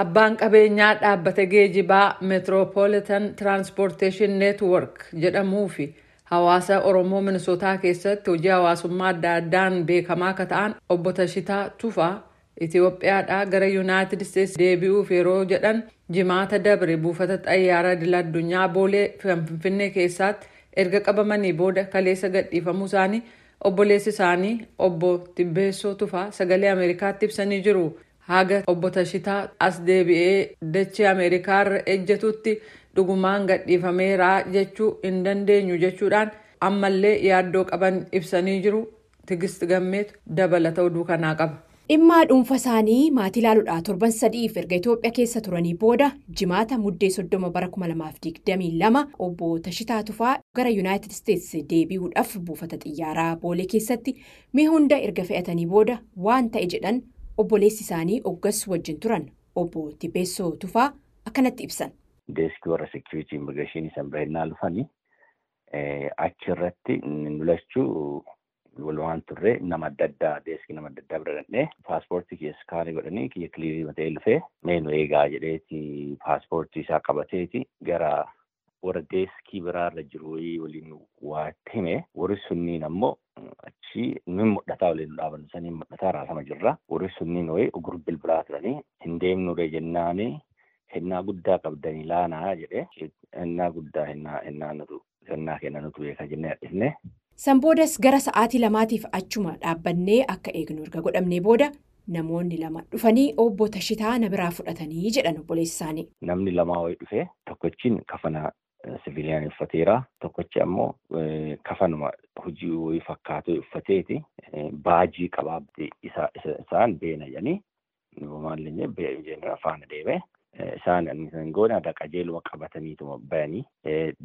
Abbaan qabeenyaa dhaabbata geejibaa meetiroopoolitan tiraanspoorteeshin neetwork jedhamuu fi hawaasa Oromoo Minisootaa keessatti hojii hawaasummaa adda addaan beekamaa akka ta'an obbo Tashitaa Tufaa Itoophiyaadhaa gara Yuunaayitid Isteetsi deebi'uuf yeroo jedhan jimaata dabre buufata xayyaaraa idil addunyaa boolee finfinnee keessatti erga qabamanii booda kaleessa gadhiifamuu isaanii obboleessi isaanii obbo Tibbeessoo Tufaa sagalee Ameerikaatti ibsanii jiru. Haga obbo Tashitaa as deebi'ee dachee Ameerikaarra ejjatutti dhugumaan gadhiifameeraa jechuu hin dandeenyu jechuudhaan ammallee yaaddoo qaban ibsanii jiru. Tigist Gammeetu dabalata oduu kanaa qaba. Dhimma dhuunfa isaanii maatii ilaaluudhaan torban sadiif erga Itoophiyaa keessa turanii booda jimaata muddee soddoma bara 2022 obbo Tashitaa Tufaa gara Yuunaayitid Isteetsi deebi'uudhaaf buufata xiyyaaraa boolee keessatti mi'a hunda erga fe'atanii booda waan ta'e jedhan obboleessi isaanii oggas wajjin turan obbo Tibbeessoo Tufaa akkanatti ibsan. Deeskii warra seekiriitii immigireeshinii san bahennaa dhufanii achirratti lachuu walumaan turre nama adda addaa deeskii nama adda addaa bira dhannee paaspoortii keessa kaanii godhanii kiyya kiliirii matee dhufee meenu eegaa jedheeti paaspoortii isaa qabateeti gara warra deeskii biraarra jiru waliin waa hime warri sunniin ammoo achi ni mul'ataa waliin nu dhaabannu sanii mul'ataa raasama jirra sunniin wayii ugur bilbilaa turanii hin deemnure jennaanii hennaa guddaa qabdanii laanaa jedhee hennaa guddaa hennaa hennaa nutu hennaa kenna nutu beeka jennee dhufne. San boodas gara sa'aatii lamaatiif achuma dhaabbannee akka eegnu erga godhamnee booda namoonni lama dhufanii obbo Tashitaa na biraa fudhatanii jedhan obboleessi isaanii. Namni lamaa wayii dhufee tokkochiin kafana siviiliyaan uffateera tokkochi ammoo kafanuma hojii fakkaatu uffateeti. Baajii qabaabdi isaan beena jedhanii maallee beena afaan deemee isaan kan goone adda qajeeluma qabataniituma bayanii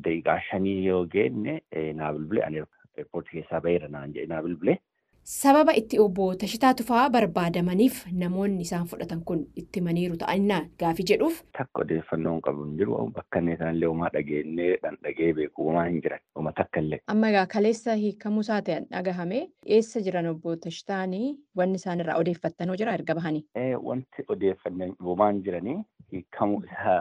daqiiqaa shanii yoo geenne naa bilbile ani eerpoortii keessaa baheera naan jedhe naa bilbile. Sababa itti obbo Tashitaa Tufaa barbaadamaniif namoonni isaan fudhatan kun itti maniiru ta'annaa gaafii jedhuuf. Takka odeeffannoo hin qabu hin jiru bakka inni sanallee uumaa dhageennee dhan dhagee beeku uumaa hin jiran uuma takka illee. Amma egaa kaleessa hiikamuu isaa ta'an dhagahame eessa jiran obbo Tashitaanii wanni isaan irraa odeeffattanoo jira erga bahanii. Wanti odeeffannan uumaa hin jiranii hiikamuu isaa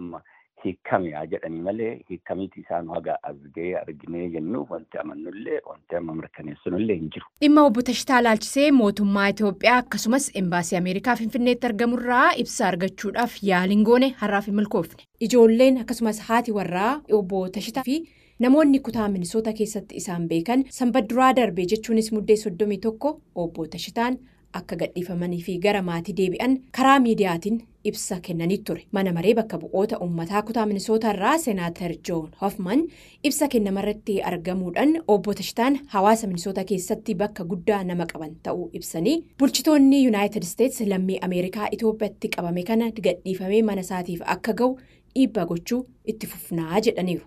amma hiikame haa jedhanii malee hiikamiiti isaan haga argee arginee jennu wanti amannullee wanti amma mirkaneessunullee hin jiru. Dhimma obbo Tashitaa ilaalchisee mootummaa Itoophiyaa akkasumas embaasii Ameerikaa Finfinneetti argamurraa ibsa argachuudhaaf yaaliin goone har'aaf hin milkoofne. Ijoolleen akkasumas haati warraa obbo Tashitaa fi namoonni kutaa Minisoota keessatti isaan beekan sanbadduraa darbe jechuunis muddee soddomii tokko obbo Tashitaan akka gadhiifamanii fi gara maatii deebi'an karaa miidiyaatiin ibsa kennanii ture mana maree bakka bu'oota uummataa kutaa minisootaa irraa seenaatar joon hofman ibsa kennamarratti argamuudhaan obbo Tashitaan hawaasa minisootaa keessatti bakka guddaa nama qaban ta'uu ibsanii bulchitoonni yuunaayitid isteetsi lammii ameerikaa itoophiyaatti qabame kana gadhiifamee mana isaatiif akka ga'u dhiibbaa gochuu itti fufnaa jedhaniiru.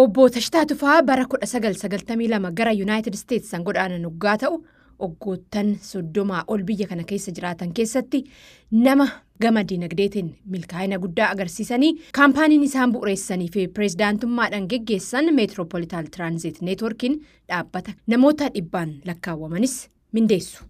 Obbo Tashitaa Tufaa bara 1992 gara yuunaayitid isteetsi san godaanan waggaa ta'u. Oggoottan soddomaa ol biyya kana keessa jiraatan keessatti nama gama dinagdeetiin milkaa'ina guddaa agarsiisanii kaampaaniin isaan bu'uureessanii fi pireezidaantummaadhaan geggeessan meetiroopoolitaal tiraanzit neetworkiin dhaabbata namoota dhibbaan lakkaawwamanis mindeessu.